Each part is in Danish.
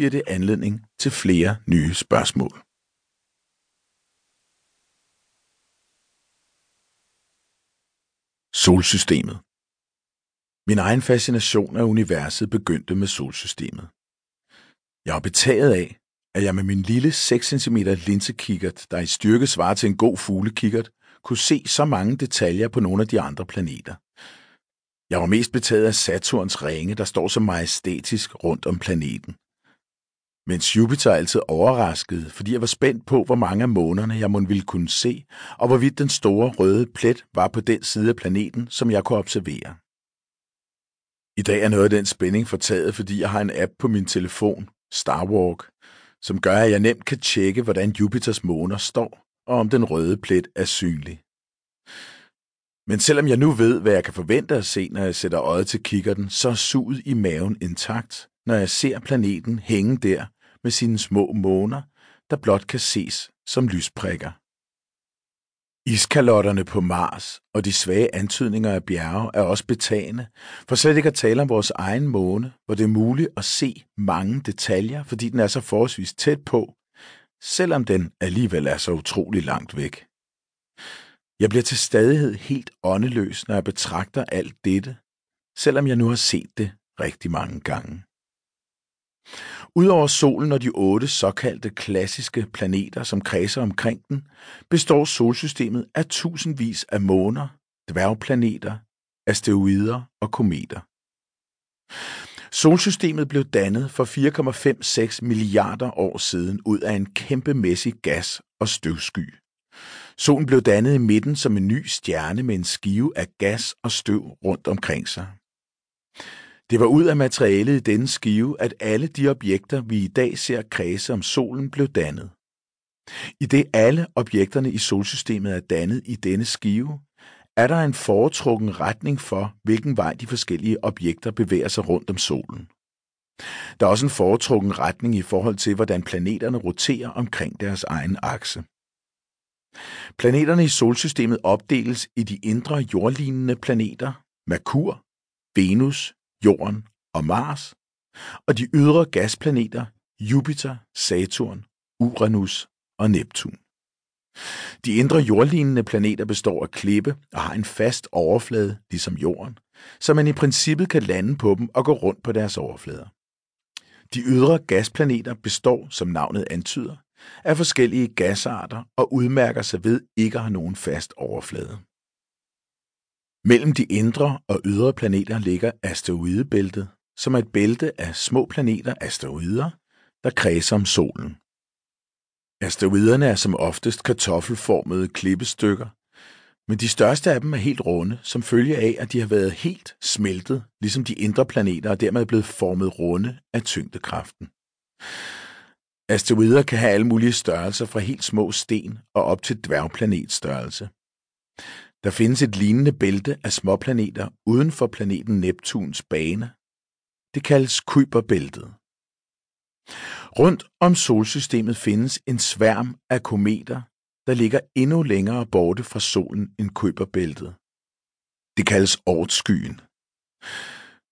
giver det anledning til flere nye spørgsmål. Solsystemet Min egen fascination af universet begyndte med solsystemet. Jeg var betaget af, at jeg med min lille 6 cm linsekikkert, der i styrke svarer til en god fuglekikkert, kunne se så mange detaljer på nogle af de andre planeter. Jeg var mest betaget af Saturns ringe, der står så majestætisk rundt om planeten. Mens Jupiter altid overraskede, fordi jeg var spændt på, hvor mange af månerne jeg måtte ville kunne se, og hvorvidt den store røde plet var på den side af planeten, som jeg kunne observere. I dag er noget af den spænding fortaget, fordi jeg har en app på min telefon, Starwalk, som gør, at jeg nemt kan tjekke, hvordan Jupiters måner står, og om den røde plet er synlig. Men selvom jeg nu ved, hvad jeg kan forvente at se, når jeg sætter øjet til kikkerten, så er suget i maven intakt, når jeg ser planeten hænge der med sine små måner, der blot kan ses som lysprikker. Iskalotterne på Mars og de svage antydninger af bjerge er også betagende, for slet ikke at tale om vores egen måne, hvor det er muligt at se mange detaljer, fordi den er så forholdsvis tæt på, selvom den alligevel er så utrolig langt væk. Jeg bliver til stadighed helt åndeløs, når jeg betragter alt dette, selvom jeg nu har set det rigtig mange gange. Udover solen og de otte såkaldte klassiske planeter, som kredser omkring den, består solsystemet af tusindvis af måner, dværgplaneter, asteroider og kometer. Solsystemet blev dannet for 4,56 milliarder år siden ud af en kæmpemæssig gas- og støvsky. Solen blev dannet i midten som en ny stjerne med en skive af gas og støv rundt omkring sig. Det var ud af materialet i denne skive, at alle de objekter, vi i dag ser kredse om solen, blev dannet. I det alle objekterne i solsystemet er dannet i denne skive, er der en foretrukken retning for, hvilken vej de forskellige objekter bevæger sig rundt om solen. Der er også en foretrukken retning i forhold til, hvordan planeterne roterer omkring deres egen akse. Planeterne i solsystemet opdeles i de indre jordlignende planeter, Merkur, Venus, Jorden og Mars, og de ydre gasplaneter Jupiter, Saturn, Uranus og Neptun. De indre jordlignende planeter består af klippe og har en fast overflade, ligesom Jorden, så man i princippet kan lande på dem og gå rundt på deres overflader. De ydre gasplaneter består, som navnet antyder, af forskellige gasarter og udmærker sig ved ikke at have nogen fast overflade. Mellem de indre og ydre planeter ligger asteroidebæltet, som er et bælte af små planeter, asteroider, der kredser om solen. Asteroiderne er som oftest kartoffelformede klippestykker, men de største af dem er helt runde, som følge af, at de har været helt smeltet, ligesom de indre planeter, og dermed blevet formet runde af tyngdekraften. Asteroider kan have alle mulige størrelser fra helt små sten og op til dværgplanetstørrelse. Der findes et lignende bælte af småplaneter uden for planeten Neptuns bane. Det kaldes Kuiperbæltet. Rundt om solsystemet findes en sværm af kometer, der ligger endnu længere borte fra solen end Kuiperbæltet. Det kaldes Ortskyen.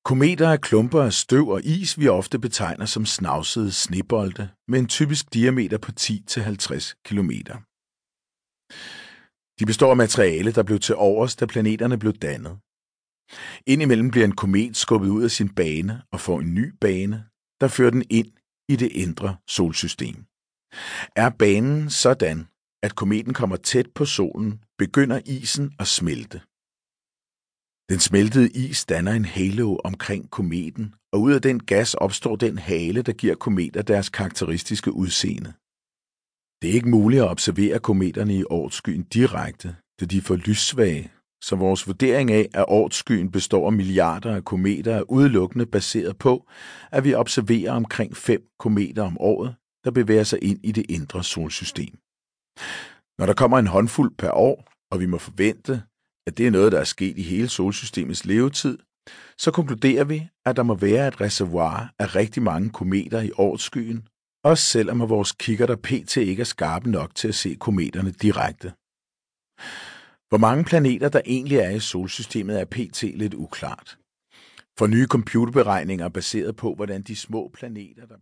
Kometer er klumper af støv og is, vi ofte betegner som snavsede snebolde, med en typisk diameter på 10-50 km. De består af materiale, der blev til overs, da planeterne blev dannet. Indimellem bliver en komet skubbet ud af sin bane og får en ny bane, der fører den ind i det indre solsystem. Er banen sådan, at kometen kommer tæt på solen, begynder isen at smelte. Den smeltede is danner en halo omkring kometen, og ud af den gas opstår den hale, der giver kometer deres karakteristiske udseende. Det er ikke muligt at observere kometerne i årtskyen direkte, da de er for lyssvage, så vores vurdering af, at årtskyen består af milliarder af kometer, er udelukkende baseret på, at vi observerer omkring fem kometer om året, der bevæger sig ind i det indre solsystem. Når der kommer en håndfuld per år, og vi må forvente, at det er noget, der er sket i hele solsystemets levetid, så konkluderer vi, at der må være et reservoir af rigtig mange kometer i årskyen, også selvom at vores kigger der pt. ikke er skarpe nok til at se kometerne direkte. Hvor mange planeter der egentlig er i solsystemet er pt. lidt uklart. For nye computerberegninger baseret på, hvordan de små planeter, der